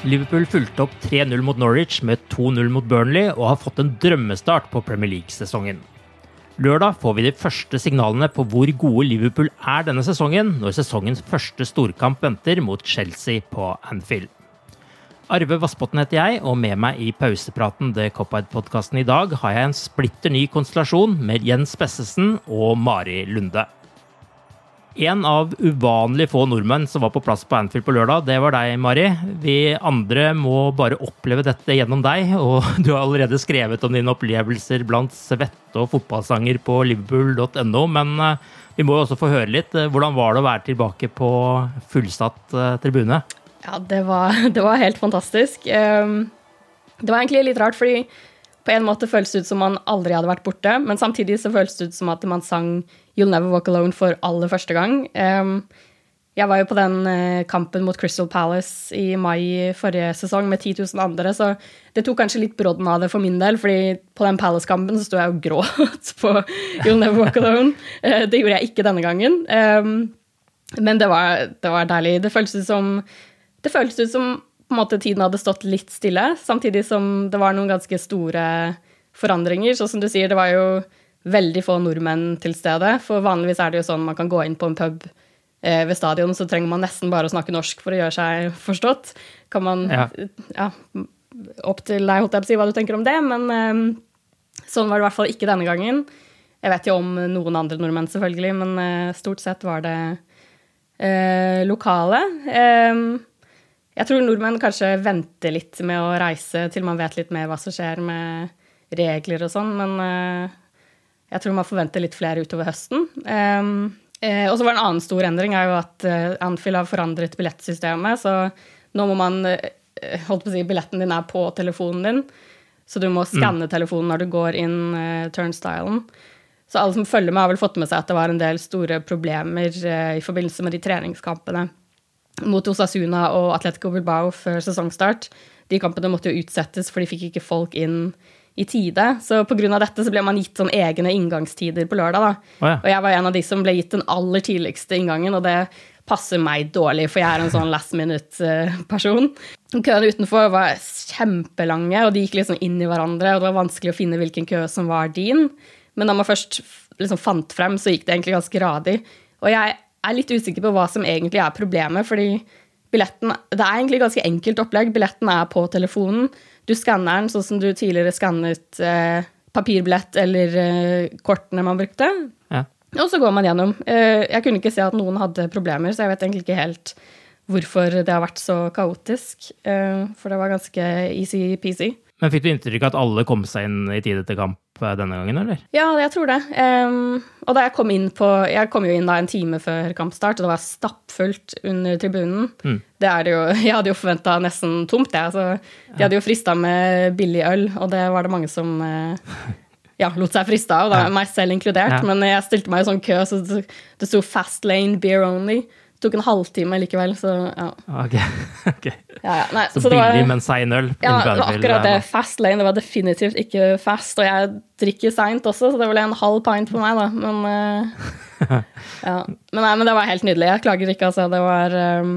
Liverpool fulgte opp 3-0 mot Norwich med 2-0 mot Burnley og har fått en drømmestart på Premier League-sesongen. Lørdag får vi de første signalene på hvor gode Liverpool er denne sesongen, når sesongens første storkamp venter mot Chelsea på Anfield. Arve Vassbotn heter jeg, og med meg i pausepraten The Cop-Ide-podkasten i dag har jeg en splitter ny konstellasjon med Jens Bessesen og Mari Lunde. En av uvanlig få nordmenn som var på plass på Anfield på lørdag, det var deg, Mari. Vi andre må bare oppleve dette gjennom deg, og du har allerede skrevet om dine opplevelser blant svette og fotballsanger på liverpool.no, men eh, vi må jo også få høre litt. Hvordan var det å være tilbake på fullsatt eh, tribune? Ja, det var, det var helt fantastisk. Um, det var egentlig litt rart, fordi på en måte føles det ut som man aldri hadde vært borte, men samtidig så føles det ut som at man sang You'll Never Walk Alone for aller første gang. Jeg var jo på den uh, kampen mot Crystal Palace i mai forrige sesong med 10 000 andre, så det tok kanskje litt brodden av det for min del, fordi på den Palace-kampen så sto jeg og gråt på You'll Never Walk Alone. Uh, det gjorde jeg ikke denne gangen. Men det var, det var deilig. Det føltes ut som det føltes ut som på en måte tiden hadde stått litt stille, samtidig som det var noen ganske store forandringer. Så som du sier, det var jo veldig få nordmenn til stede. For vanligvis er det jo sånn man kan gå inn på en pub eh, ved stadion, så trenger man nesten bare å snakke norsk for å gjøre seg forstått. Kan man Ja, ja opp til deg, holdt jeg på å si, hva du tenker om det, men eh, sånn var det i hvert fall ikke denne gangen. Jeg vet jo om noen andre nordmenn, selvfølgelig, men eh, stort sett var det eh, lokale. Eh, jeg tror nordmenn kanskje venter litt med å reise til man vet litt mer hva som skjer med regler og sånn, men uh, jeg tror man forventer litt flere utover høsten. Um, uh, og så var det en annen stor endring er jo at uh, Anfield har forandret billettsystemet, så nå må man holdt på å si, Billetten din er på telefonen din, så du må skanne mm. telefonen når du går inn turnstylen. Så alle som følger med, har vel fått med seg at det var en del store problemer i forbindelse med de treningskampene mot Osasuna og Atletico Bilbao før sesongstart. De kampene måtte jo utsettes, for de fikk ikke folk inn i tide. Så pga. dette så ble man gitt sånn egne inngangstider på lørdag. da. Oh, ja. Og jeg var en av de som ble gitt den aller tidligste inngangen, og det passer meg dårlig, for jeg er en sånn last minute-person. Køene utenfor var kjempelange, og de gikk liksom inn i hverandre, og det var vanskelig å finne hvilken kø som var din. Men da man først liksom fant frem, så gikk det egentlig ganske radig. Og jeg er litt usikker på hva som egentlig er problemet, fordi billetten Det er egentlig ganske enkelt opplegg. Billetten er på telefonen. Du skanner den sånn som du tidligere skannet eh, papirbillett eller eh, kortene man brukte. Ja. Og så går man gjennom. Eh, jeg kunne ikke se at noen hadde problemer, så jeg vet egentlig ikke helt hvorfor det har vært så kaotisk. Eh, for det var ganske easy-peasy. Men fikk du inntrykk av at alle kom seg inn i tide til kamp denne gangen, eller? Ja, jeg tror det. Um, og da jeg kom inn på Jeg kom jo inn da en time før kampstart, og det var stappfullt under tribunen. Mm. Det er det jo Jeg hadde jo forventa nesten tomt, jeg. Altså, de hadde jo frista med billig øl, og det var det mange som uh, ja, lot seg friste av, da, ja. meg selv inkludert. Ja. Men jeg stilte meg i sånn kø, så det sto 'Fast Lane Beer Only' tok en halvtime likevel, så ja. Ok. okay. Ja, ja. Nei, så, så billig, men sein øl? Ja, det var akkurat det. Fast lane, det var definitivt ikke fast. Og jeg drikker seint også, så det ble en halv pint på meg, da. Men, uh, ja. men, nei, men, det var helt nydelig. Jeg klager ikke, altså. Det var um,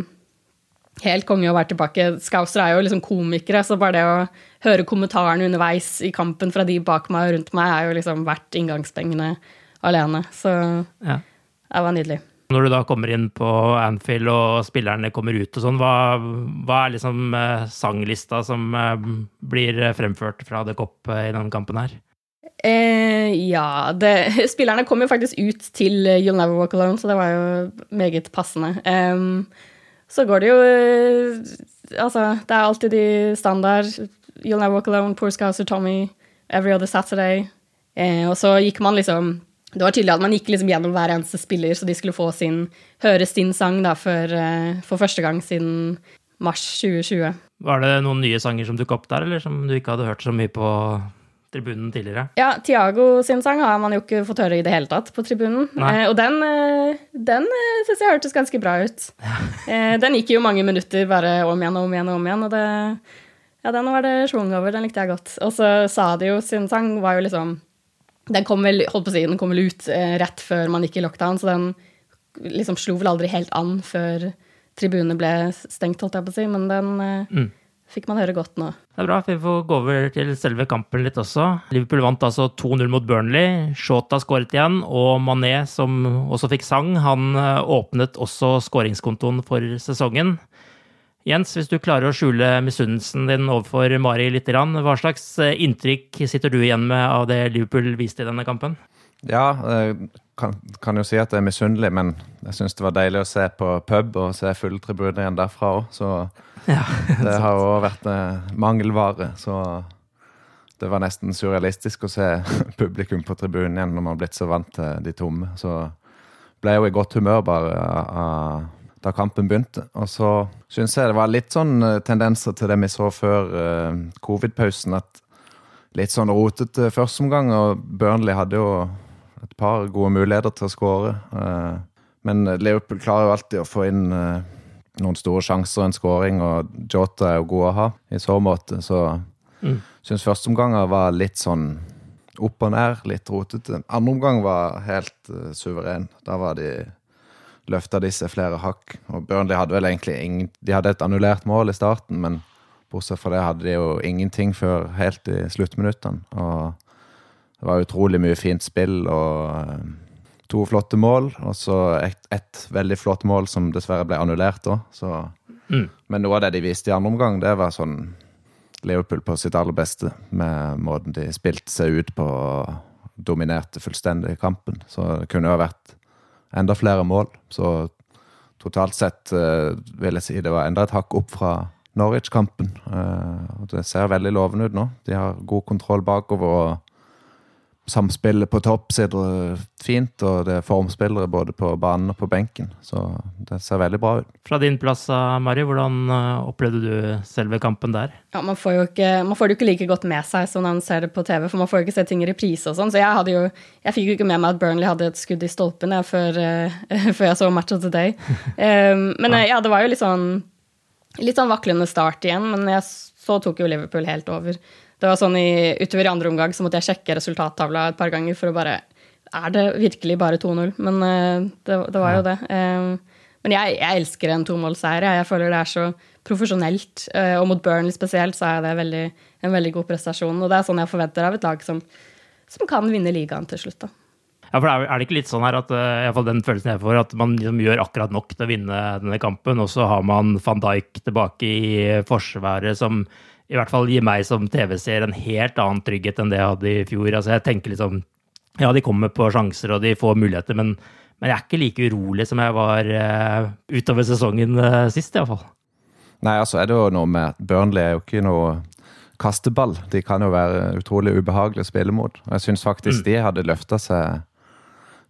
helt konge å være tilbake. Scouser er jo liksom komikere, så bare det å høre kommentarene underveis i kampen fra de bak meg og rundt meg, er jo liksom verdt inngangspengene alene. Så ja. det var nydelig. Når du da kommer inn på Anfield og spillerne kommer ut og sånn, hva, hva, er liksom eh, sanglista som eh, blir fremført fra The Cop eh, i denne kampen her? Eh, ja det, Spillerne kom jo faktisk ut til You'll Never Walk Alone, så det var jo meget passende. Um, så går det jo Altså, det er alltid de standard You'll Never Walk Alone, Poor Scouser Tommy, Every Other Saturday. Eh, og så gikk man liksom det var tydelig at man gikk liksom gjennom hver eneste spiller, så de skulle få sin, høre sin sang da, for, uh, for første gang siden mars 2020. Var det noen nye sanger som dukket opp der, eller som du ikke hadde hørt så mye på tribunen tidligere? Ja, Tiago sin sang har man jo ikke fått høre i det hele tatt på tribunen. Eh, og den, eh, den eh, syns jeg hørtes ganske bra ut. eh, den gikk jo mange minutter bare om igjen og om igjen og om igjen, og det, ja, den var det schwung over. Den likte jeg godt. Og så Sadio sin sang var jo liksom den kom vel, holdt på å si, den kom vel ut eh, rett før man gikk i lockdown, så den liksom slo vel aldri helt an før tribunene ble stengt, holdt jeg på å si, men den eh, mm. fikk man høre godt nå. Det er bra, vi får gå over til selve kampen litt også. Liverpool vant altså 2-0 mot Burnley. Shota skåret igjen, og Mané, som også fikk sang, han eh, åpnet også skåringskontoen for sesongen. Jens, hvis du klarer å skjule misunnelsen din overfor Mari litt, hva slags eh, inntrykk sitter du igjen med av det Liverpool viste i denne kampen? Ja, jeg kan, kan jo si at jeg er misunnelig, men jeg syns det var deilig å se på pub og se full tribune igjen derfra òg. Så ja, det har òg vært eh, mangelvare. Så det var nesten surrealistisk å se publikum på tribunen igjen når man har blitt så vant til de tomme. Så ble jeg jo i godt humør bare av da kampen begynte. Og så syns jeg det var litt sånn eh, tendenser til det vi så før uh, covid-pausen. At litt sånn rotete førsteomgang, og Burnley hadde jo et par gode muligheter til å skåre. Uh, men Liverpool klarer jo alltid å få inn uh, noen store sjanser og en skåring, og Jota er jo god å ha i så måte. Så mm. syns førsteomganger var litt sånn opp og ned, litt rotete. Andre omgang var helt suveren. Da var de løfta disse flere hakk. Og Burnley hadde vel egentlig ingen De hadde et annullert mål i starten, men bortsett fra det hadde de jo ingenting før helt i sluttminuttene. Og det var utrolig mye fint spill og eh, to flotte mål. Og så ett et veldig flott mål som dessverre ble annullert da. Mm. Men noe av det de viste i andre omgang, det var sånn Liverpool på sitt aller beste. Med måten de spilte seg ut på og dominerte fullstendig kampen. Så det kunne jo ha vært enda flere mål. Så totalt sett uh, vil jeg si det var enda et hakk opp fra Norwich-kampen. Uh, det ser veldig lovende ut nå. De har god kontroll bakover. og Samspillet på topp sitter fint, og det er formspillere både på banen og på benken. Så det ser veldig bra ut. Fra din plass, Mari, hvordan eh, opplevde du selve kampen der? Ja, Man får jo ikke, man får det jo ikke like godt med seg som når man ser det på TV, for man får jo ikke se ting i reprise og sånn. Så jeg, hadde jo, jeg fikk jo ikke med meg at Burnley hadde et skudd i stolpen jeg, før, uh, før, jeg så Match of the Day. Um, men ja. ja, det var jo litt sånn, litt sånn vaklende start igjen, men jeg, så tok jo Liverpool helt over. Det var sånn i, Utover i andre omgang så måtte jeg sjekke resultattavla et par ganger for å bare Er det virkelig bare 2-0? Men uh, det, det, var jo det. Uh, men jeg, jeg, elsker en tomålsseier. Jeg føler det er så profesjonelt. Uh, og mot Burnley spesielt så er det veldig, en veldig god prestasjon. Og det er sånn jeg forventer av et lag som, som kan vinne ligaen til slutt. da. Ja, for Er det ikke litt sånn her at iallfall den følelsen jeg får, at man liksom gjør akkurat nok til å vinne denne kampen, og så har man van Dijk tilbake i forsvaret som i hvert fall gir meg som TV-seer en helt annen trygghet enn det jeg hadde i fjor. Altså jeg tenker liksom Ja, de kommer på sjanser og de får muligheter, men, men jeg er ikke like urolig som jeg var uh, utover sesongen uh, sist, iallfall. Nei, altså er det jo noe med at Burnley er jo ikke noe kasteball. De kan jo være utrolig ubehagelige å spille mot. Og jeg syns faktisk mm. de hadde løfta seg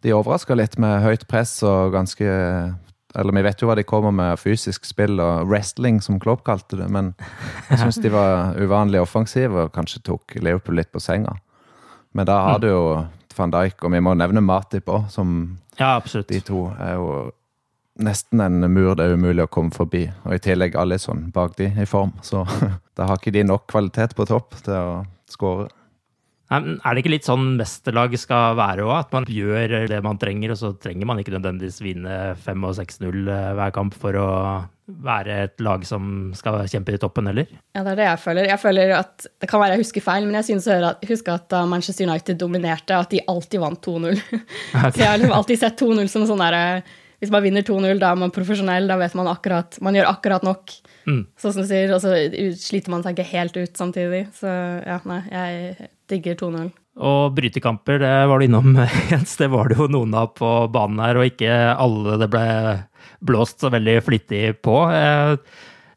De overraska litt med høyt press og ganske Eller vi vet jo hva de kommer med fysisk spill og wrestling, som Klopp kalte det, men jeg syns de var uvanlig offensive og kanskje tok Liverpool litt på senga. Men da har du jo van Dijk, og vi må nevne Matip òg, som ja, de to er jo nesten en mur det er umulig å komme forbi. Og i tillegg Alison bak de i form. Så da har ikke de nok kvalitet på topp til å skåre. Er det ikke litt sånn mesterlag skal være òg? At man gjør det man trenger, og så trenger man ikke nødvendigvis vinne 5 og 6-0 eh, hver kamp for å være et lag som skal kjempe i toppen, heller? Ja, det er det jeg føler. Jeg føler at Det kan være jeg husker feil, men jeg synes jeg husker at da Manchester United dominerte, at de alltid vant 2-0. Okay. Så jeg har liksom alltid sett 2-0 som sånn derre hvis man vinner 2-0, da er man profesjonell, da vet man akkurat Man gjør akkurat nok, mm. sånn som du sier, og så sliter man seg ikke helt ut samtidig. Så ja, nei, jeg digger 2-0. Og brytekamper, det var du innom, Jens. Det var det jo noen av på banen her, og ikke alle det ble blåst så veldig flittig på. Eh,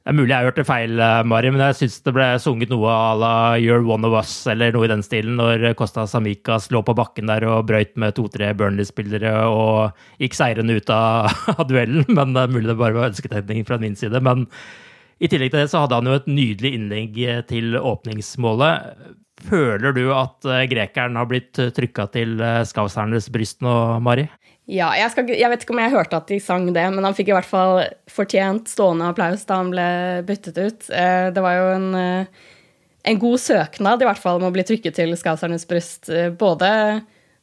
det er mulig jeg har hørt det feil, eh, Mari, men jeg syns det ble sunget noe à la You're One of Us, eller noe i den stilen, når Costa Samicas lå på bakken der og brøyt med to-tre Burnley-spillere og gikk seirende ut av, av, duellen. Men det er mulig det bare var ønsketegning fra min side. Men i tillegg til det så hadde han jo et nydelig innlegg til åpningsmålet. Føler du at eh, grekeren har blitt trykka til eh, bryst nå, Mari? Ja, jeg, skal, jeg, vet ikke om jeg hørte at de sang det, men han fikk i hvert fall fortjent stående applaus da han ble byttet ut. Eh, det var jo en, eh, en god søknad i hvert fall om å bli trykket til Skausernes bryst, eh, både,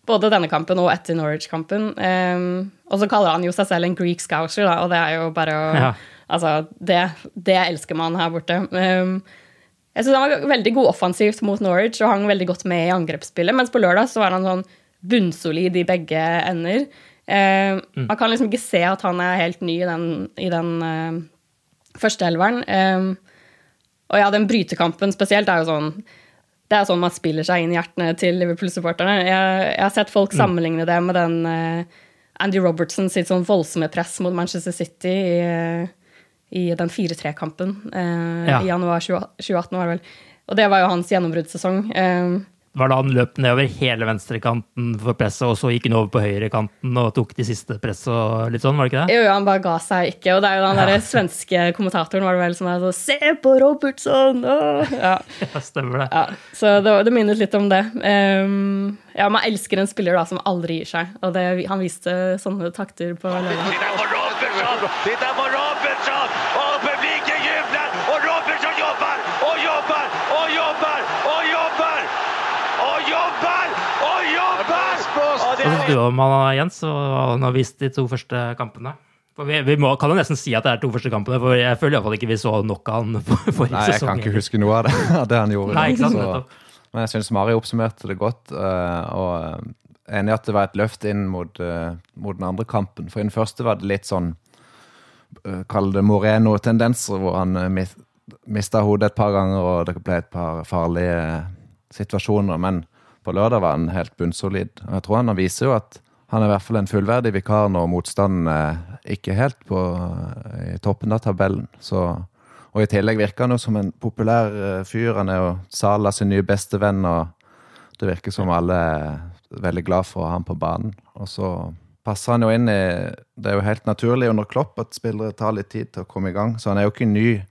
både, denne kampen og etter Norwich-kampen. Og så kaller han jo seg selv en Greek Scouser, da, og det er jo bare å ja. Altså, det, det, elsker man her borte. Jeg synes han var veldig god offensivt mot Norwich og hang veldig godt med i angrepsspillet, mens på lørdag så var han sånn bunnsolid i begge ender. Uh, mm. Man kan liksom ikke se at han er helt ny i den, i den uh, første elveren. Um, og ja, den brytekampen spesielt er jo sånn Det er sånn man spiller seg inn i hjertene til Liverpool-supporterne. Jeg, jeg, har sett folk mm. sammenligne det med den Andy Robertson sitt sånn voldsomme press mot Manchester City i, i den 4-3-kampen ja. i januar 2018, var det vel. Og det var jo hans gjennombruddssesong. Eh, var da han løp nedover hele venstrekanten for presset, og så gikk han over på høyrekanten og tok de siste press og litt sånn, var det ikke det? Jo, han bare ga seg ikke. Og det er jo den ja. der svenske kommentatoren var det vel som er sånn Se på Robertson! Ja. ja. stemmer det. Ja, så det, det, minnet litt om det. Um, ja, man elsker en spiller da som aldri gir seg, og det, han viste sånne takter på lørdag. Titta på Robertson! Titta på Robertson! Og publikum jubler! Og Robertson jobber! Og jobber! Og jobber! Og jobber! og jobber og jobber! Hva syns du om han, Jens, og han har vist de to første kampene? For vi, vi må, kan jo nesten si at det er to første kampene, for jeg føler iallfall ikke vi så nok av han forrige sesong. Nei, jeg kan ikke huske noe av det, det han gjorde. Nei, ikke sant, så, men jeg syns Mari oppsummerte det godt. Eh, og eh, enig i at det var et løft inn mot, eh, mot, den andre kampen. For i den første var det litt sånn Kall det Moreno-tendenser, hvor han mista hodet et par ganger, og det ble et par farlige situasjoner. Men på lørdag var han helt bunnsolid. Og jeg tror han viser jo at han er i hvert fall en fullverdig vikar når motstanden er ikke helt på i toppen av tabellen. Så, og i tillegg virker han jo som en populær eh, fyr. Han er jo Sala sin nye bestevenn, og det virker som alle er veldig glad for å ha ham på banen. Og så passer han jo inn i Det er jo helt naturlig under Klopp at spillere tar litt tid til å komme i gang, så han er jo ikke ny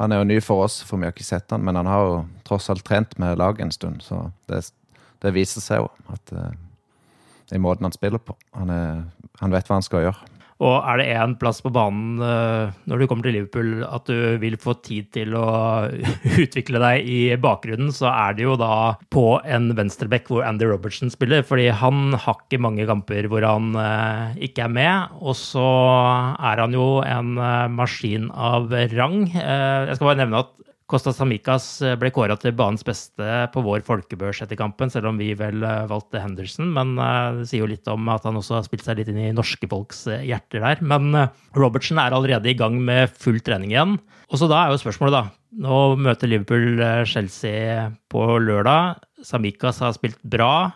han er jo ny for oss, for vi har ikke sett han, men han har jo tross alt trent med laget en stund. Så det, det viser seg jo at uh, i måten han spiller på. Han, er, han vet hva han skal gjøre. Og er det én plass på banen uh, når du kommer til Liverpool at du vil få tid til å utvikle deg i bakgrunnen, så er det jo da på en venstreback hvor Andy Robertson spiller. Fordi han har ikke mange kamper hvor han uh, ikke er med. Og så er han jo en uh, maskin av rang. jeg skal bare nevne at Kostas Samikas eh, ble kåra til banens beste på vår folkebørs etter kampen, selv om vi vel eh, valgte Henderson. Men eh, det sier jo litt om at han også har spilt seg litt inn i norske folks hjerter der. Men Robertsen er allerede i gang med full trening igjen. Og så da er jo spørsmålet, da. Nå møter Liverpool Chelsea på lørdag. Samikas har spilt bra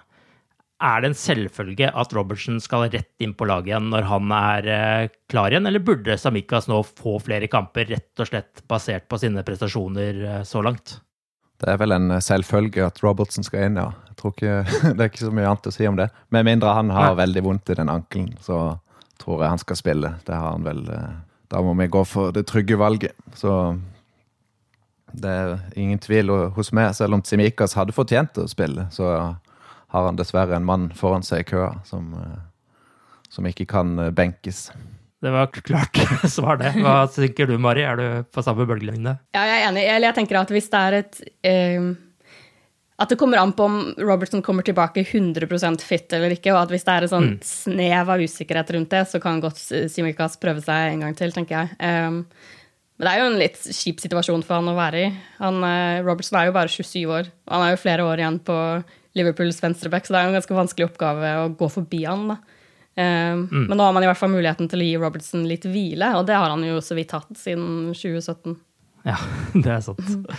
er det en selvfølge at Robertsen skal rett inn på laget igjen når han er eh, klar igjen, eller burde Samikas nå få flere kamper, rett og slett basert på sine prestasjoner eh, så langt? Det er vel en selvfølge at Robertsen skal inn, ja. Jeg tror ikke, Det er ikke så mye annet å si om det. Med mindre han har veldig vondt i den ankelen, så tror jeg han skal spille. Det har han vel eh, Da må vi gå for det trygge valget. Så det er ingen tvil hos meg. Selv om Simikas hadde fortjent å spille, så har han dessverre en mann foran seg i køa som, eh, som ikke kan eh, benkes. Det var klart svar, det. Hva tenker du, Mari? Er du på samme bølgelengde? Ja, jeg er enig. Eller jeg tenker at hvis det er et eh, At det kommer an på om Robertson kommer tilbake 100% fit eller ikke, og at hvis det er et sånn mm. snev av usikkerhet rundt det, så kan godt Simikas prøve seg en gang til, tenker jeg. Eh, men det er jo en litt kjip situasjon for han å være i. Han, eh, Robertson er jo bare 27 år, han har jo flere år igjen på Liverpools venstreback, så det er en ganske vanskelig oppgave å gå forbi han. da. Um, mm. Men nå har man i hvert fall muligheten til å gi Robertson litt hvile, og det har han jo så vidt hatt siden 2017. Ja, det er sant.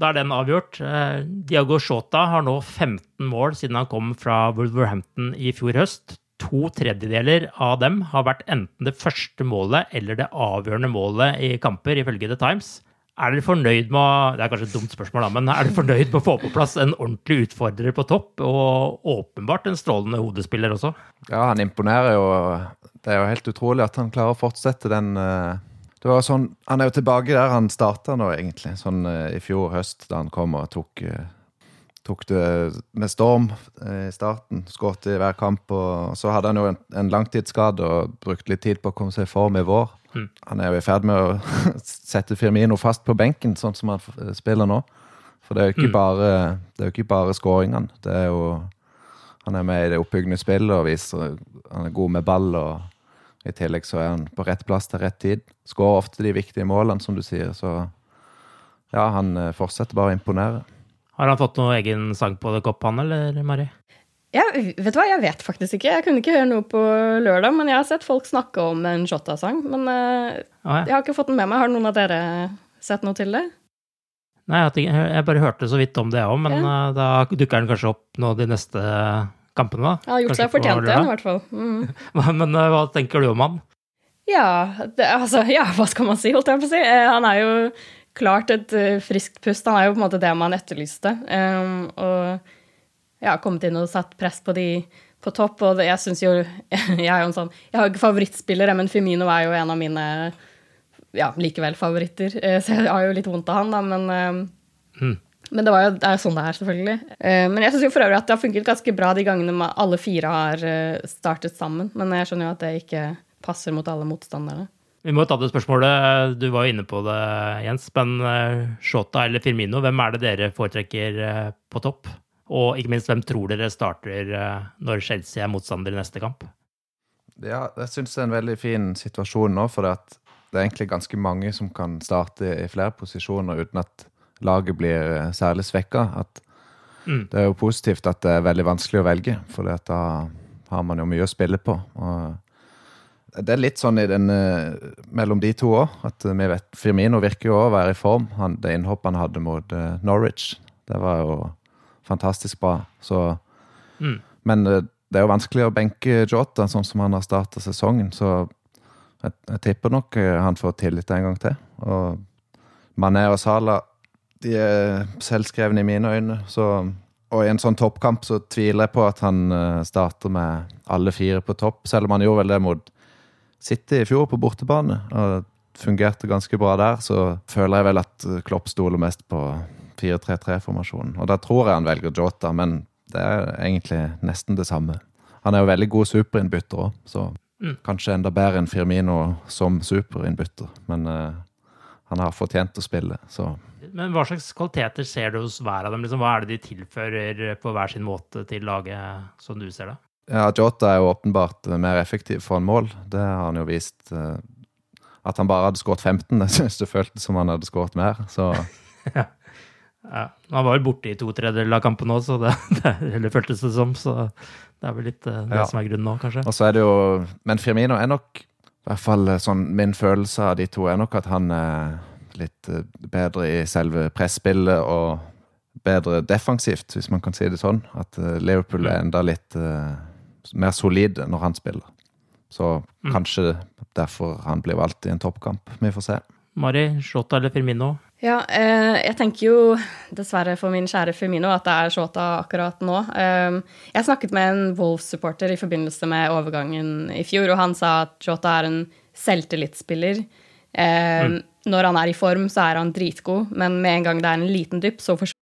Da er den avgjort. Eh, Diago Shota har nå 15 mål siden han kom fra Wolverhampton i fjor høst to tredjedeler av dem har vært enten det første målet eller det avgjørende målet i kamper, ifølge The Times. Er dere fornøyd med det er kanskje et dumt spørsmål da, men er dere fornøyd med å få på plass en ordentlig utfordrer på topp, og åpenbart en strålende hodespiller også? Ja, han imponerer jo. Det er jo helt utrolig at han klarer å fortsette den uh det var sånn, Han er jo tilbake der han starta nå, egentlig. Sånn uh, i fjor høst, da han kom og tok uh, tok det med storm eh, i starten. Skåret i hver kamp. og Så hadde han jo en, en langtidsskade og brukte litt tid på å komme seg i form i vår. Mm. Han er jo i ferd med å sette Firmino fast på benken, sånn som han eh, spiller nå. For det er jo ikke mm. bare, det er jo ikke bare skåringene. Det er jo Han er med i det oppbyggende spillet og viser han er god med ball. og I tillegg så er han på rett plass til rett tid. Skårer ofte de viktige målene, som du sier. Så ja, han eh, fortsetter bare å imponere. Har han fått noen egen sang på The Cop, han, eller Mari? Ja, vet du hva, jeg vet faktisk ikke. Jeg kunne ikke høre noe på lørdag, men jeg har sett folk snakke om en Shotta-sang. Men uh, ah, ja. jeg har ikke fått den med meg. Har noen av dere sett noe til det? Nei, jeg bare hørte så vidt om det òg, men ja. uh, da dukker den kanskje opp nå de neste kampene, da. Han har gjort seg fortjent igjen, i hvert fall. Mm. men uh, hva tenker du om han? Ja, det, altså, ja, hva skal man si, holdt jeg på å si. han er jo klart et uh, friskt pust. Han er jo på en måte det man etterlyste. Um, og har kommet inn og satt press på de på topp, og det, jeg syns jo Jeg er jo en sånn Jeg har ikke favorittspillere, men Firmino er jo en av mine ja, likevel favoritter. Uh, så jeg har jo litt vondt av han, da, men um, mm. Men det, jo, det er jo sånn det er, selvfølgelig. Uh, men jeg syns for øvrig at det har funket ganske bra de gangene alle fire har startet sammen. Men jeg skjønner jo at det ikke passer mot alle motstanderne. Vi må ta det spørsmålet. Du var jo inne på det, Jens. Men eh, Shota eller Firmino, hvem er det dere foretrekker eh, på topp? Og ikke minst, hvem tror dere starter eh, når Chelsea er motstander i neste kamp? Ja, jeg syns det er en veldig fin situasjon nå, for det er egentlig ganske mange som kan starte i flere posisjoner uten at laget blir særlig svekka. Mm. Det er jo positivt at det er veldig vanskelig å velge, for da har man jo mye å spille på. Og det er litt sånn i den, uh, mellom de to òg. At vi vet Firmino virker jo å være i form. Han, det innhoppet han hadde mot uh, Norwich, det var jo fantastisk bra. Så, mm. Men det er jo vanskelig å benke Jota sånn som han har starta sesongen. Så jeg, jeg, tipper nok han får tillit en gang til. Og Mané og Sala de er selvskrevne i mine øyne. Så, og i en sånn toppkamp så tviler jeg på at han starter med alle fire på topp, selv om han gjorde vel det mot City i fjor på bortebane og fungerte ganske bra der, så føler jeg vel at Klopp stoler mest på 4-3-3-formasjonen. Og da tror jeg han velger Jota, men det er egentlig nesten det samme. Han er jo veldig god superinnbytter òg, så mm. kanskje enda bedre enn Firmino som superinnbytter. Men uh, han har fortjent å spille, så Men hva slags kvaliteter ser du hos hver av dem? Liksom, hva er det de tilfører på hver sin måte til laget, som du ser det? Ja, Jota er jo åpenbart eh, mer effektiv for en mål. Det har han jo vist. Uh, at han bare hadde skåret 15, jeg synes det føltes som han hadde skåret mer. Så ja. ja. Han var vel borte i to tredjedeler av kampen òg, så det, det, føltes det som. Så det er vel litt uh, det ja. som er grunnen nå, kanskje. Og så er det jo Men Firmino er nok, i hvert fall sånn min følelse av de to, er nok at han er litt bedre i selve presspillet og bedre defensivt, hvis man kan si det sånn. At Liverpool er mm. enda litt mer solid når han spiller. Så mm. kanskje derfor han blir valgt i en toppkamp. Vi får se. Mari, Shota eller Firmino? Ja, eh, jeg tenker jo dessverre for min kjære Firmino at det er Shota akkurat nå. Eh, jeg snakket med en Wolves-supporter i forbindelse med overgangen i fjor, og han sa at Shota er en selvtillitsspiller. Eh, mm. Når han er i form, så er han dritgod, men med en gang det er en liten dypp, så forsvinner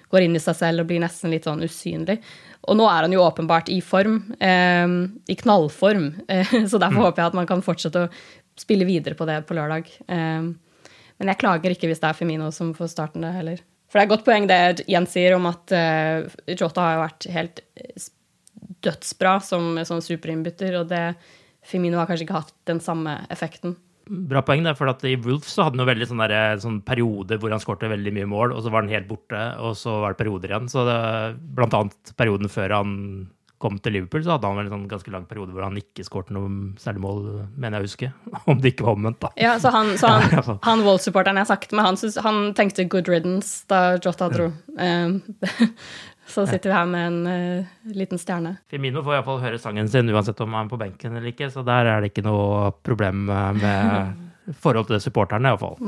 går inn i seg selv og blir nesten litt sånn usynlig. Og nå er han jo åpenbart i form, eh, i knallform, eh, så derfor mm. håper jeg at man kan fortsette å spille videre på det på lørdag. Eh, men jeg klager ikke hvis det er Femino som får starten det heller. For det er et godt poeng det Jens sier om at uh, Jota har jo vært helt eh, dødsbra som, som superinnbytter, og det Femino har kanskje ikke hatt den samme effekten. Bra poeng, der, for at i Wolf så hadde han jo veldig sånn, der, sånn periode hvor han skårte veldig mye mål, og så var han helt borte, og så var det perioder igjen. Så det, blant annet perioden før han kom til Liverpool, så hadde han vel en sånn ganske lang periode hvor han ikke skåret noe særlig mål, mener jeg å huske. Om det ikke var omvendt, da. Ja, så han, så han, han Wolves-supporteren jeg snakket med, han, han, tenkte good riddance da Jota dro. Um, så sitter vi her med en uh, liten stjerne. Firmino får iallfall høre sangen sin uansett om han er på benken eller ikke, så der er det ikke noe problem med forhold til supporterne, iallfall.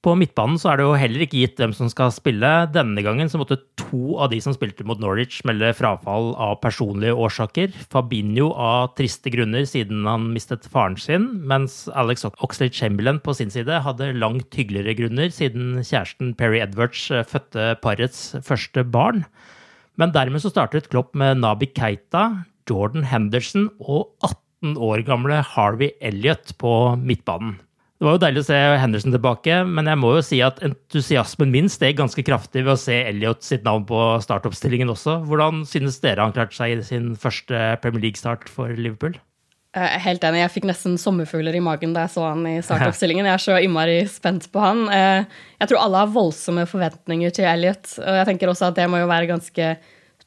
På midtbanen så er det jo heller ikke gitt hvem som skal spille. Denne gangen så måtte to av de som spilte mot Norwich, melde frafall av personlige årsaker. Fabinho av triste grunner siden han mistet faren sin, mens Alex Oxlade Chamberlain på sin side hadde langt hyggeligere grunner siden kjæresten Perry Edwards eh, fødte parets første barn. Men dermed så startet Klopp med Nabi Keita, Jordan Henderson og 18 år gamle Harvey Elliot på midtbanen. Det var jo deilig å se Henderson tilbake, men jeg må jo si at entusiasmen min steg ganske kraftig ved å se Elliot sitt navn på startoppstillingen også. Hvordan synes dere han klarte seg i sin første Premier League-start for Liverpool? Jeg er helt enig. Jeg fikk nesten sommerfugler i magen da jeg så han i startoppstillingen. Jeg er så innmari spent på han. Eh, jeg tror alle har voldsomme forventninger til Elliot, og jeg tenker også at det må jo være ganske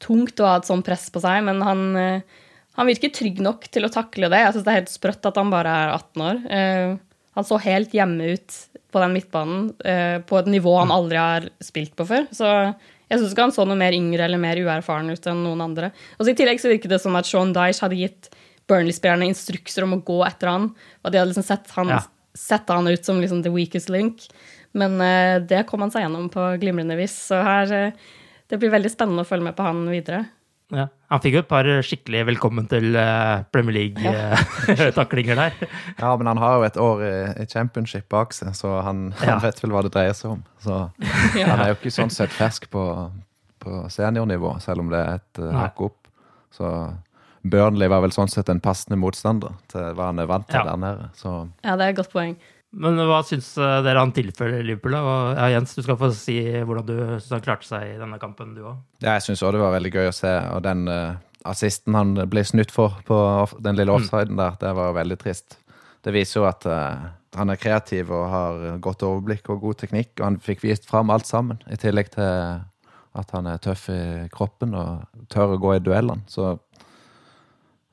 tungt å ha et sånt press på seg, men han, eh, han virker trygg nok til å takle det. Jeg syns det er helt sprøtt at han bare er 18 år. Eh, han så helt hjemme ut på den midtbanen, på et nivå han aldri har spilt på før. Så jeg syns ikke han så noe mer yngre eller mer uerfaren ut enn noen andre. Og I tillegg så virket det som at Sean Dyche hadde gitt Burnley-spillerne instrukser om å gå etter han, og de hadde liksom sett han, Ja. sett han ut som liksom the weakest link. Men uh, det kom han seg gjennom på glimrende vis. Så her uh, Det blir veldig spennende å følge med på han videre. Ja. Han fikk jo et par skikkelig velkommen til eh, Premier League-taklinger der. Ja, men han har jo et år i, championship bak seg, så han, Ja. han vet vel hva det dreier seg om. Så Ja. han er jo ikke sånn sett fersk på, på seniornivå, selv om det er et hakk opp. Så Burnley var vel sånn sett en passende motstander til hva han er vant til Ja. der nede. Så Ja, det er et godt poeng. Men hva syns eh, dere han tilfører Liverpool? da? Og, ja, Jens, du skal få si hvordan du syns han klarte seg i denne kampen, du òg. ja, jeg syns òg det var veldig gøy å se. Og den uh, assisten han ble snytt for på off den lille offsiden der, det var veldig trist. Det viser jo at uh, han er kreativ og har godt overblikk og god teknikk, og han fikk vist fram alt sammen. I tillegg til at han er tøff i kroppen og tør å gå i duellene. Så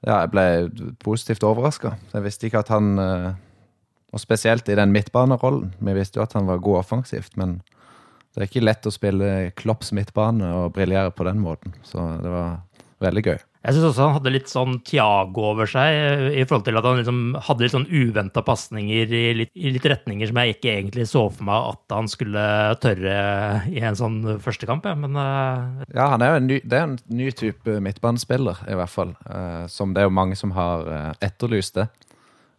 ja, jeg ble positivt overraska. Jeg visste ikke at han eh, Og spesielt i den midtbanerollen. Vi visste jo at han var god offensivt, men det er ikke lett å spille Klopps midtbane og briljere på den måten. Så det var veldig gøy. Jeg syns også han hadde litt sånn Tiago over seg, eh, i forhold til at han liksom hadde litt sånn uventa pasninger i, i litt retninger som jeg ikke egentlig så for meg at han skulle tørre i en sånn førstekamp, ja. Men uh... Ja, han er jo en ny, det er en ny type midtbanespiller, i hvert fall. Uh, som det er jo mange som har etterlyst det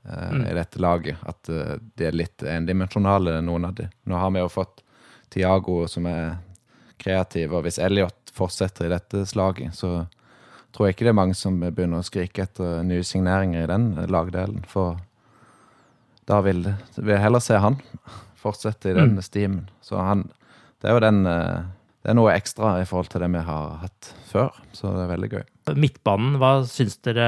eh, i dette laget. At de er litt endimensjonale, noen av de. Nå har vi jo fått Tiago som er kreativ, og hvis Elliot fortsetter i dette slaget, så tror jeg ikke det er mange som begynner å skrike etter nye signeringer i den lagdelen. For da vil vil jeg heller se han fortsette i den stimen. Så han Det er jo den eh, Det er noe ekstra i forhold til det vi har hatt før, så det er veldig gøy. midtbanen, hva syns dere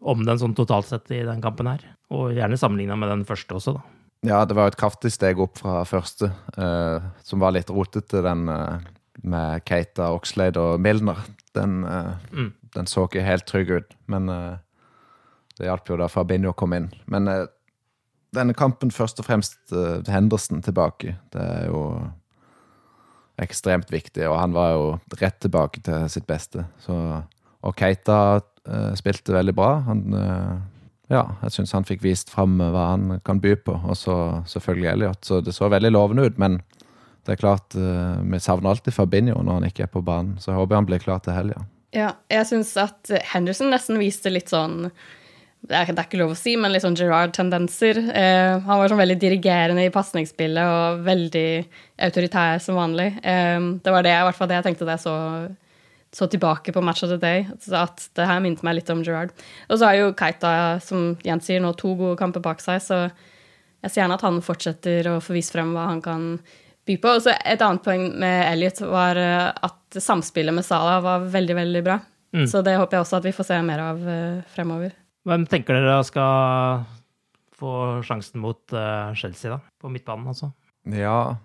om den sånn totalt sett i den kampen her? Og gjerne sammenligna med den første også, da. Ja, det var et kraftig steg opp fra første, eh, som var litt rotete, den eh, med Keita, Oxlade og Milner. Den, eh, Mm. Den så ikke helt trygg ut, men uh, det hjalp jo da Fabinho kom inn. Men uh, denne kampen først og fremst uh, Henderson tilbake. Det er jo ekstremt viktig, og han var jo rett tilbake til sitt beste. Så, og Keita spilte veldig bra. Han ja, jeg syns han fikk vist fram hva han kan by på. Og så selvfølgelig Elliot. Så det så veldig lovende ut, men det er klart vi savner alltid Fabinho når han ikke er på banen. Så jeg håper han blir klar til helga. Ja, jeg syns at Henderson nesten viste litt sånn det er, det er ikke lov å si, men litt sånn Gerard-tendenser. Eh, han var sånn veldig dirigerende i pasningsspillet og veldig autoritær som vanlig. Eh, det var det, i hvert fall det jeg tenkte da jeg så, så tilbake på Match of the Day. At det her minte meg litt om Gerard. Og så har jo Keita, som Jens sier, nå to gode kamper bak seg, så jeg ser gjerne at han fortsetter å få vist frem hva han kan by på. Og så et annet poeng med Elliot var eh, at samspillet med Salah var veldig, veldig bra. Mm. Så det håper jeg også at vi får se mer av eh, fremover. Hvem tenker dere skal få sjansen mot eh, Chelsea, da? På midtbanen, altså? Ja,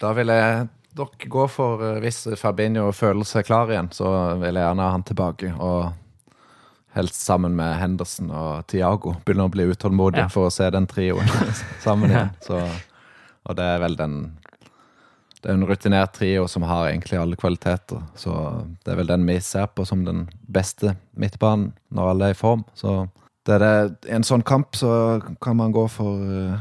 da vil jeg nok gå for Hvis Fabinho føler seg klar igjen, så vil jeg gjerne ha han tilbake. Og helst sammen med Henderson og Tiago. Begynner å bli utålmodig Ja. for å se den trioen sammen igjen. Så, og det er vel den Det er en rutinert trio som har egentlig alle kvaliteter. Så det er vel den vi ser på som den beste midtbanen når alle er i form. Så det er det, i en sånn kamp så kan man gå for eh,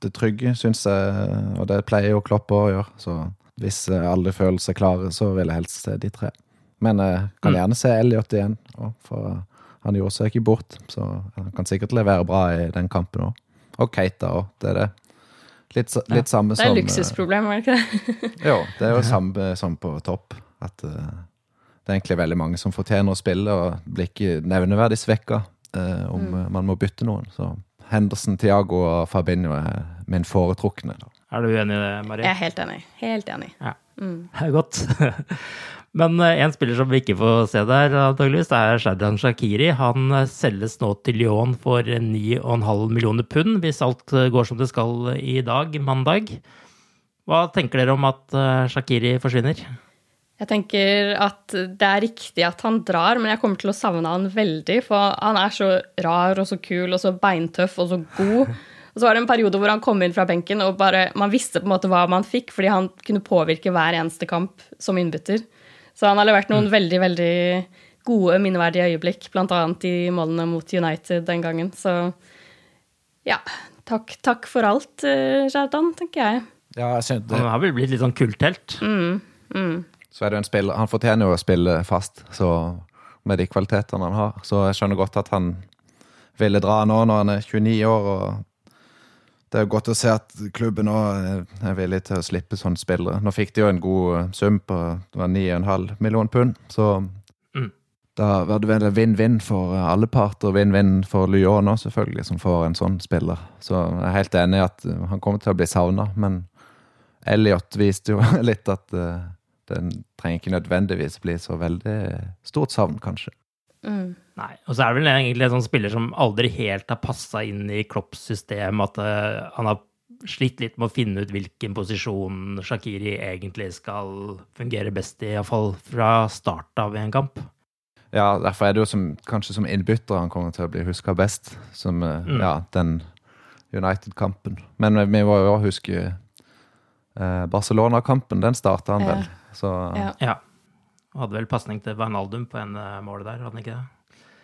det trygge, syns jeg, og det pleier jo Klopp å gjøre. Så hvis eh, alle føler seg klare, så vil jeg helst se de tre. Men jeg kan Mm. gjerne se Elliot igjen, for han gjorde seg ikke bort. Så han kan sikkert levere bra i den kampen òg. Og Keita òg, det er det. Litt, litt ja. samme Det er eh, luksusproblem, er det ikke det? Jo, det er jo samme som på topp. At uh, det er egentlig veldig mange som fortjener å spille, og blir ikke nevneverdig svekka uh, om Mm. eh, man må bytte noen. Så Henderson, Tiago og Fabinho er min foretrukne. Da. Er du uenig i det, Marie? Jeg er helt enig. Helt enig. Ja. Mm. Det er godt. Men eh, en spiller som vi ikke får se der, antageligvis, er Shadran Shakiri. Han eh, selges nå til Lyon for 9,5 millioner pund, hvis alt eh, går som det skal i dag, mandag. Hva tenker dere om at Shakiri forsvinner? Jeg tenker at det er riktig at han drar, men jeg kommer til å savne han veldig. For han er så rar og så kul og så beintøff og så god. Og så var det en periode hvor han kom inn fra benken, og bare, man visste på en måte hva man fikk, fordi han kunne påvirke hver eneste kamp som innbytter. Så han har levert noen mm. veldig, veldig gode, minneverdige øyeblikk, bl.a. i målene mot United den gangen. Så ja, takk, takk for alt, Kjartan, tenker jeg. Ja, jeg synes det. Han har vel blitt litt sånn kulthelt. Mm, mm så er det en spiller Han fortjener jo å spille fast så, med de kvalitetene han har. Så jeg skjønner godt at han ville dra nå når han er 29 år. og Det er godt å se at klubben nå er villig til å slippe sånne spillere. Nå fikk de jo en god sum på det var 9,5 millioner pund, så mm. da var det vel vinn-vinn for alle parter. Vinn-vinn for Lyon òg, selvfølgelig, som får en sånn spiller. Så jeg er helt enig i at han kommer til å bli savna, men Elliot viste jo litt at den trenger ikke nødvendigvis bli så veldig stort savn, kanskje. Mm. Nei, og så er det vel egentlig en sånn spiller som aldri helt har passa inn i Klopps system, at uh, han har slitt litt med å finne ut hvilken posisjon Shakiri egentlig skal fungere best i, iallfall fra start av i en kamp. Ja, derfor er det jo som, kanskje som innbytter han kommer til å bli huska best. Som uh, mm. ja, den United-kampen. Men vi må jo huske uh, Barcelona-kampen. Den starta han vel. Så ja. ja. Hadde vel pasning til Wijnaldum på en uh, mål der, hadde han ikke det?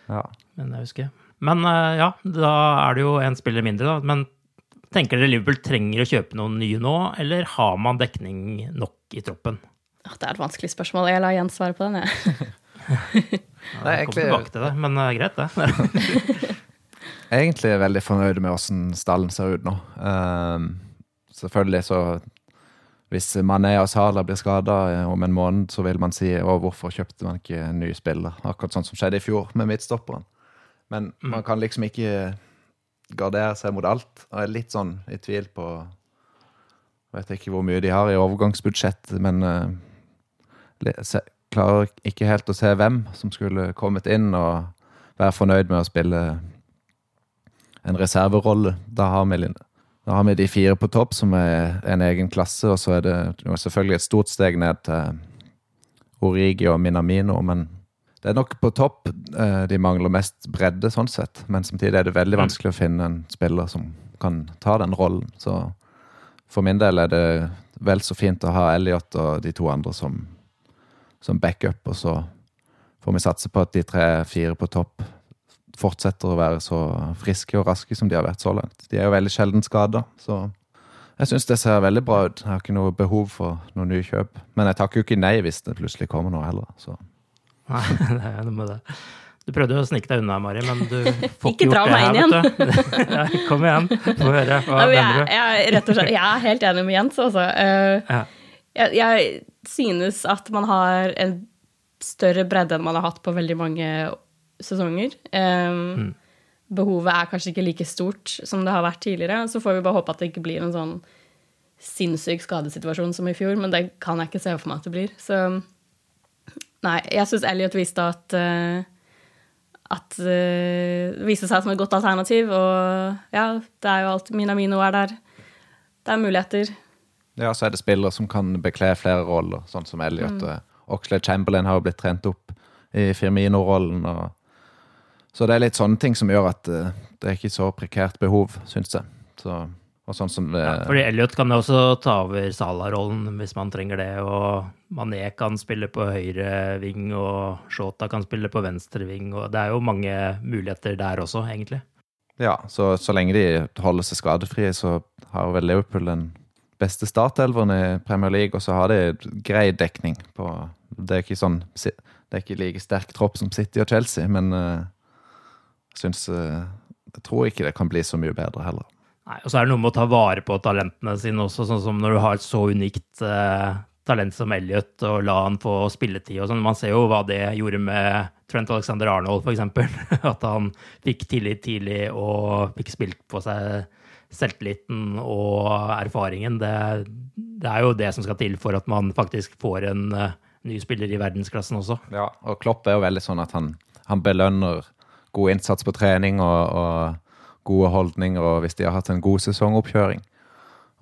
Ja. Men jeg husker. Men uh, ja, da er det jo en spiller mindre, da. Men tenker dere Liverpool trenger å kjøpe noen nye nå, eller har man dekning nok i troppen? Det er et vanskelig spørsmål. Jeg lar Jens svare på den, jeg. ja, jeg kommer tilbake til det, men uh, greit, det. jeg er egentlig veldig fornøyd med åssen stallen ser ut nå. Um, selvfølgelig så hvis Mané og Salah blir skada om en måned, så vil man si å, hvorfor kjøpte man ikke en ny spiller? Akkurat sånn som skjedde i fjor med midtstopperen. Men mm. man kan liksom ikke gardere seg mot alt. Jeg er litt sånn i tvil på Vet ikke hvor mye de har i overgangsbudsjett, men uh, klarer ikke helt å se hvem som skulle kommet inn og være fornøyd med å spille en reserverolle. Da har vi da har vi de fire på topp, som er en egen klasse, og så er det selvfølgelig et stort steg ned til Origi og Minamino, men det er nok på topp eh, de mangler mest bredde, sånn sett. Men samtidig er det veldig vanskelig å finne en spiller som kan ta den rollen. Så for min del er det vel så fint å ha Elliot og de to andre som, som backup, og så får vi satse på at de tre-fire på topp fortsetter å være så friske og raske som de har vært så langt. De er jo veldig sjelden skada, så jeg syns det ser veldig bra ut. Jeg har ikke noe behov for noe nye kjøp. Men jeg takker jo ikke nei hvis det plutselig kommer noe heller. Så. Nei, det er noe med det. Du prøvde jo å snike deg unna, Mari, men du får ikke gjort det her, vet du. ja, kom igjen, få høre. Hva ja, mener du? Jeg, jeg, rett og slett, jeg er helt enig med Jens, altså. Ja. jeg, jeg, synes at man har en større bredde enn man har hatt på veldig mange sesonger. Um, mm. Behovet er kanskje ikke like stort som det har vært tidligere. Så får vi bare håpe at det ikke blir en sånn sinnssyk skadesituasjon som i fjor, men det kan jeg ikke se for meg at det blir. Så nei, jeg syns Elliot viste at uh, at uh, det viste seg som et godt alternativ. Og ja, det er jo alt Minamino er der. Det er muligheter. Ja, så er det spillere som kan bekle flere roller, sånn som Elliot. Mm. Oxlade Chamberlain har jo blitt trent opp i Firmino-rollen. og så det er litt sånne ting som gjør at uh, det er ikke så prekært behov, syns jeg. Så, og sånn som det, ja, fordi Elliot kan jo også ta over Salah-rollen hvis man trenger det. Og Mané kan spille på høyre ving, og Shota kan spille på venstre ving. og Det er jo mange muligheter der også, egentlig. Ja, så, så lenge de holder seg skadefrie, så har vel Liverpool den beste startelveren i Premier League, og så har de grei dekning på Det er ikke sånn det er ikke like sterk tropp som City og Chelsea, men uh, syns eh, Jeg tror ikke det kan bli så mye bedre heller. Nei, og så er det noe med å ta vare på talentene sine også, sånn som når du har et så unikt eh, talent som Elliot, og la han få spilletid og sånn. Man ser jo hva det gjorde med Trent Alexander Arnold, f.eks. At han fikk tillit tidlig og fikk spilt på seg selvtilliten og erfaringen. Det, det, er jo det som skal til for at man faktisk får en uh, ny spiller i verdensklassen også. Ja, og Klopp er jo veldig sånn at han, han belønner god innsats på trening og, og, gode holdninger, og hvis de har hatt en god sesongoppkjøring.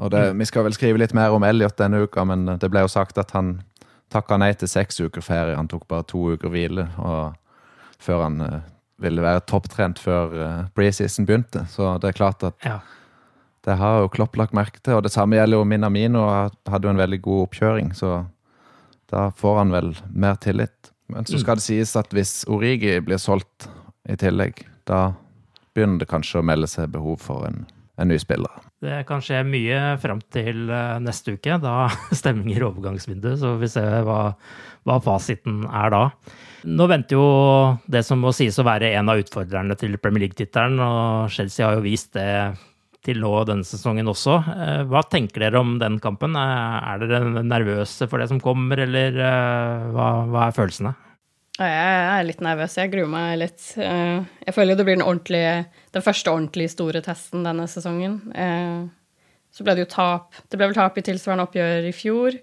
Og det, mm. Vi skal vel skrive litt mer om Elliot denne uka, men det ble jo sagt at han takka nei til seks uker ferie. Han tok bare to uker hvile før han uh, ville være topptrent før uh, preseason begynte. Så det er klart at Ja. det har jo Klopp lagt merke til. Og det samme gjelder jo Minamino. Hadde jo en veldig god oppkjøring, så da får han vel mer tillit. Men så skal det sies at hvis Origi blir solgt i tillegg, da begynner det kanskje å melde seg behov for en, en ny spiller. Det kan skje mye fram til eh, neste uke. Da stenger overgangsvinduet, så vi ser hva, hva fasiten er da. Nå venter jo det som må sies å være en av utfordrerne til Premier League-tittelen, og Chelsea har jo vist det til nå denne sesongen også. Eh, Hva tenker dere om den kampen? Eh, Er dere nervøse for det som kommer, eller hva, hva er følelsene? Jeg er litt nervøs. Jeg gruer meg litt. Eh, Jeg føler det blir den, den første ordentlig store testen denne sesongen. Eh, Så ble det jo tap. Det ble vel tap i tilsvarende oppgjør i fjor,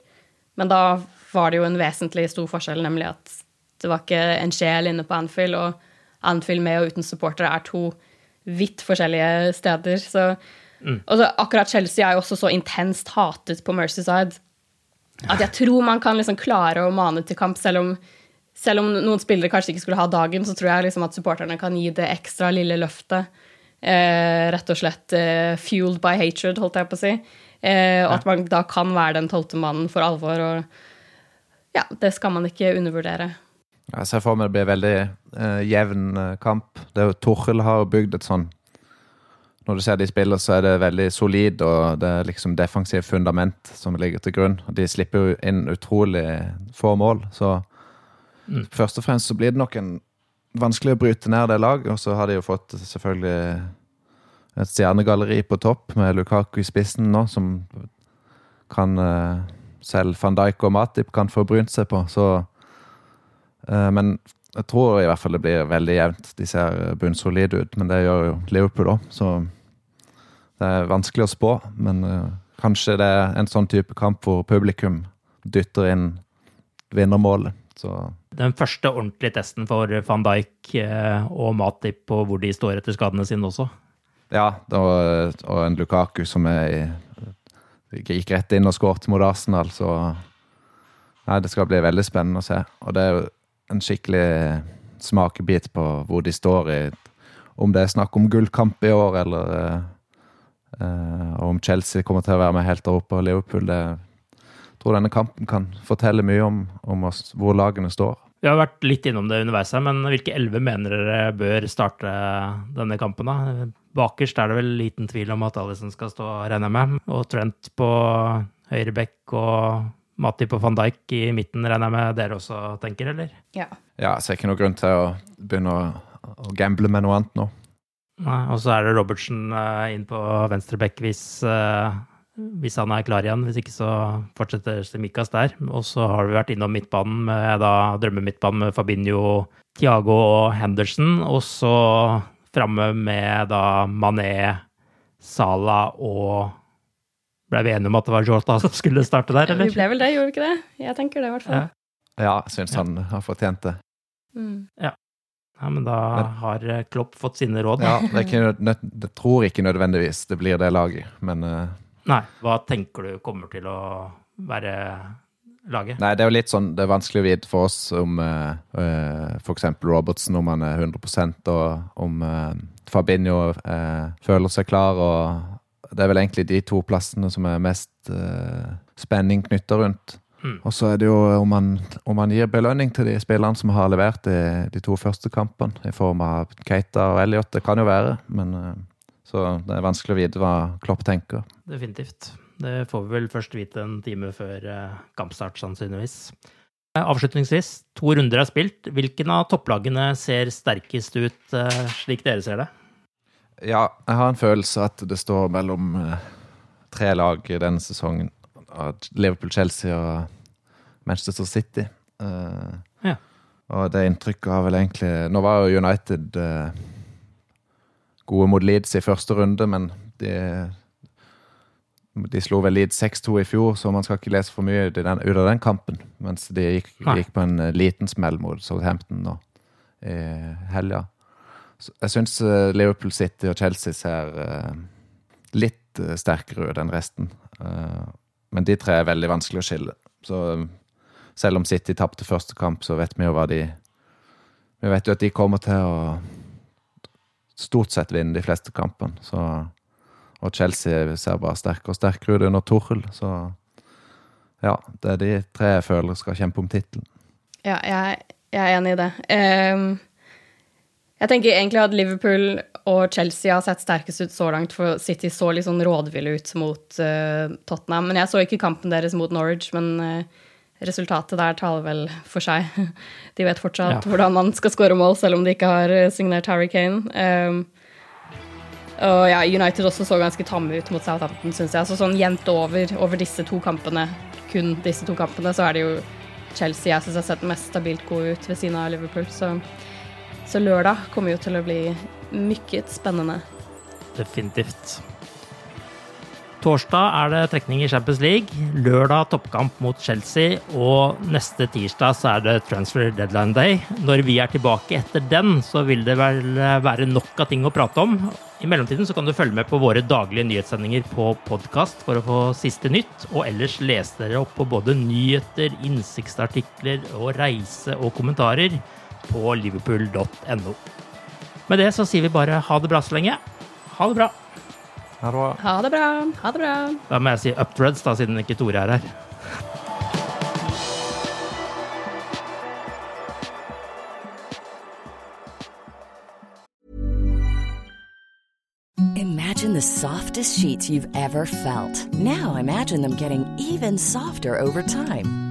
men da var det jo en vesentlig stor forskjell, nemlig at det var ikke en sjel inne på Anfield, og Anfield med og uten supportere er to vidt forskjellige steder. Så og så akkurat Chelsea er jo også så intenst hatet på Mercyside at jeg tror man kan liksom klare å mane til kamp, selv om, selv om noen spillere kanskje ikke skulle ha dagen, så tror jeg liksom at supporterne kan gi det ekstra lille løftet. Eh, rett og slett eh, fueled by hatred, holdt jeg på å si. Eh, og at man da kan være den tolvte mannen for alvor. Og ja, det skal man ikke undervurdere. Jeg ser for meg det blir veldig eh, jevn eh, kamp. Det Torhild har bygd et sånn Når du ser de spiller, så er det veldig solid, og det er liksom defensivt fundament som ligger til grunn. De slipper jo inn utrolig få mål, så først og fremst så blir det nok en vanskelig å bryte ned det laget. Og så har de jo fått selvfølgelig et stjernegalleri på topp med Lukaku i spissen nå, som kan eh, selv van Dijk og Matip kan få brynt seg på. Så Eh, Men jeg tror i hvert fall det blir veldig jevnt. De ser bunnsolide ut, men det gjør jo Liverpool òg, så det er vanskelig å spå. Men eh, kanskje det er en sånn type kamp hvor publikum dytter inn vinnermålet. Så Den første ordentlige testen for van Dijk eh, og Matip på hvor de står etter skadene sine også. ja, og, en Lukaku som er gikk rett inn og skåret mot Arsenal, så Nei, det skal bli veldig spennende å se. Og det er jo en skikkelig smakebit på hvor de står i Om det er snakk om gullkamp i år, eller eh, om Chelsea kommer til å være med helt der oppe, og Liverpool det, Jeg tror denne kampen kan fortelle mye om, om oss, hvor lagene står. Vi har vært litt innom det underveis her, men hvilke elleve mener dere bør starte denne kampen? da? Bakerst er det vel liten tvil om at Alison skal stå, regner jeg med. Og Trent på høyre bekk og Matti på van Dijk i midten, regner jeg med dere også tenker, eller? Ja. Ja, så er det ikke noen grunn til å begynne å, å gamble med noe annet nå. Nei, og så er det Robertsen eh, inn på venstre bekk hvis, eh, hvis han er klar igjen. Hvis ikke så fortsetter Semikas der. Og så har vi vært innom midtbanen med da drømmemidtbanen med Fabinho, Thiago og Henderson. Og så framme med da Mané, Salah og Ble vi enige om at det var Jota som skulle starte der, eller? Vi ble vel det, gjorde vi ikke det? Jeg tenker det, i hvert fall. Ja. Ja, jeg syns han har fortjent det. Mm. Ja, men da har eh, Klopp fått sine råd. Ja, det er ikke, det tror ikke nødvendigvis det blir det laget, men eh, Nei, hva tenker du kommer til å være laget? Nei, det er jo litt sånn Det er vanskelig å vite for oss om uh, f.eks. Robertsen, om han er 100% og om uh, Fabinho uh, føler seg klar. og Det er vel egentlig de to plassene som er mest eh, spenning knytta rundt. Mm. Og så er det jo om man, om man gir belønning til de spillerne som har levert i de to første kampene, i form av Keita og Elliot. Det kan jo være, men eh, så det er vanskelig å vite hva Klopp tenker. Definitivt. Det får vi vel først vite en time før eh, kampstart, sannsynligvis. Eh, Avslutningsvis, to runder er spilt. Hvilken av topplagene ser sterkest ut, eh, slik dere ser det? Ja, jeg har en følelse at det står mellom tre lag i denne sesongen. Liverpool, Chelsea og Manchester City. Ja. Og det inntrykket har vel egentlig Nå var jo United gode mot Leeds i første runde, men de, de slo vel Leeds 6-2 i fjor, så man skal ikke lese for mye ut i den, ut av den kampen. Mens de gikk, gikk på en eh, liten smell mot Southampton nå i helga. Så Jeg syns Liverpool City og Chelsea ser eh, litt eh, sterkere ut enn resten. Eh, men de tre er veldig vanskelig å skille. Så eh, selv om City tapte første kamp, så vet vi jo hva de Vi vet jo at de kommer til å stort sett vinne de fleste kampene. Og Chelsea ser bare sterkere og sterkere ut under Tuchel. Så ja, det er de tre jeg føler skal kjempe om tittelen. Ja, jeg, jeg, er enig i det. Um, jeg tenker egentlig at Liverpool og Chelsea har sett sterkest ut så langt, for City så litt sånn rådville ut mot uh, Tottenham. Men jeg så ikke kampen deres mot Norwich, men uh, resultatet der taler vel for seg. De vet fortsatt ja. hvordan man skal skåre mål, selv om de ikke har eh, signert Harry Kane. Um, og ja, United også så ganske tamme ut mot Southampton, syns jeg. Så sånn jevnt over, over disse to kampene, kun disse to kampene, så er det jo Chelsea jeg syns har sett mest stabilt gode ut ved siden av Liverpool. Så, så lørdag kommer jo til å bli mykket spennende. Definitivt. Torsdag er det trekning i Champions League. Lørdag toppkamp mot Chelsea. Og neste tirsdag så er det transfer deadline day. Når vi er tilbake etter den, så vil det vel være nok av ting å prate om. I mellomtiden så kan du følge med på våre daglige nyhetssendinger på podkast for å få siste nytt. Og ellers lese dere opp på både nyheter, innsiktsartikler og reise og kommentarer på liverpool.no. Med det så sier vi bare ha det bra så lenge. Ha det bra. Ha det bra. Ha det bra. Ha det bra. Da må jeg si updreads, da, siden ikke Tore er her. Imagine the softest sheets you've ever felt. Now imagine them getting even softer over time.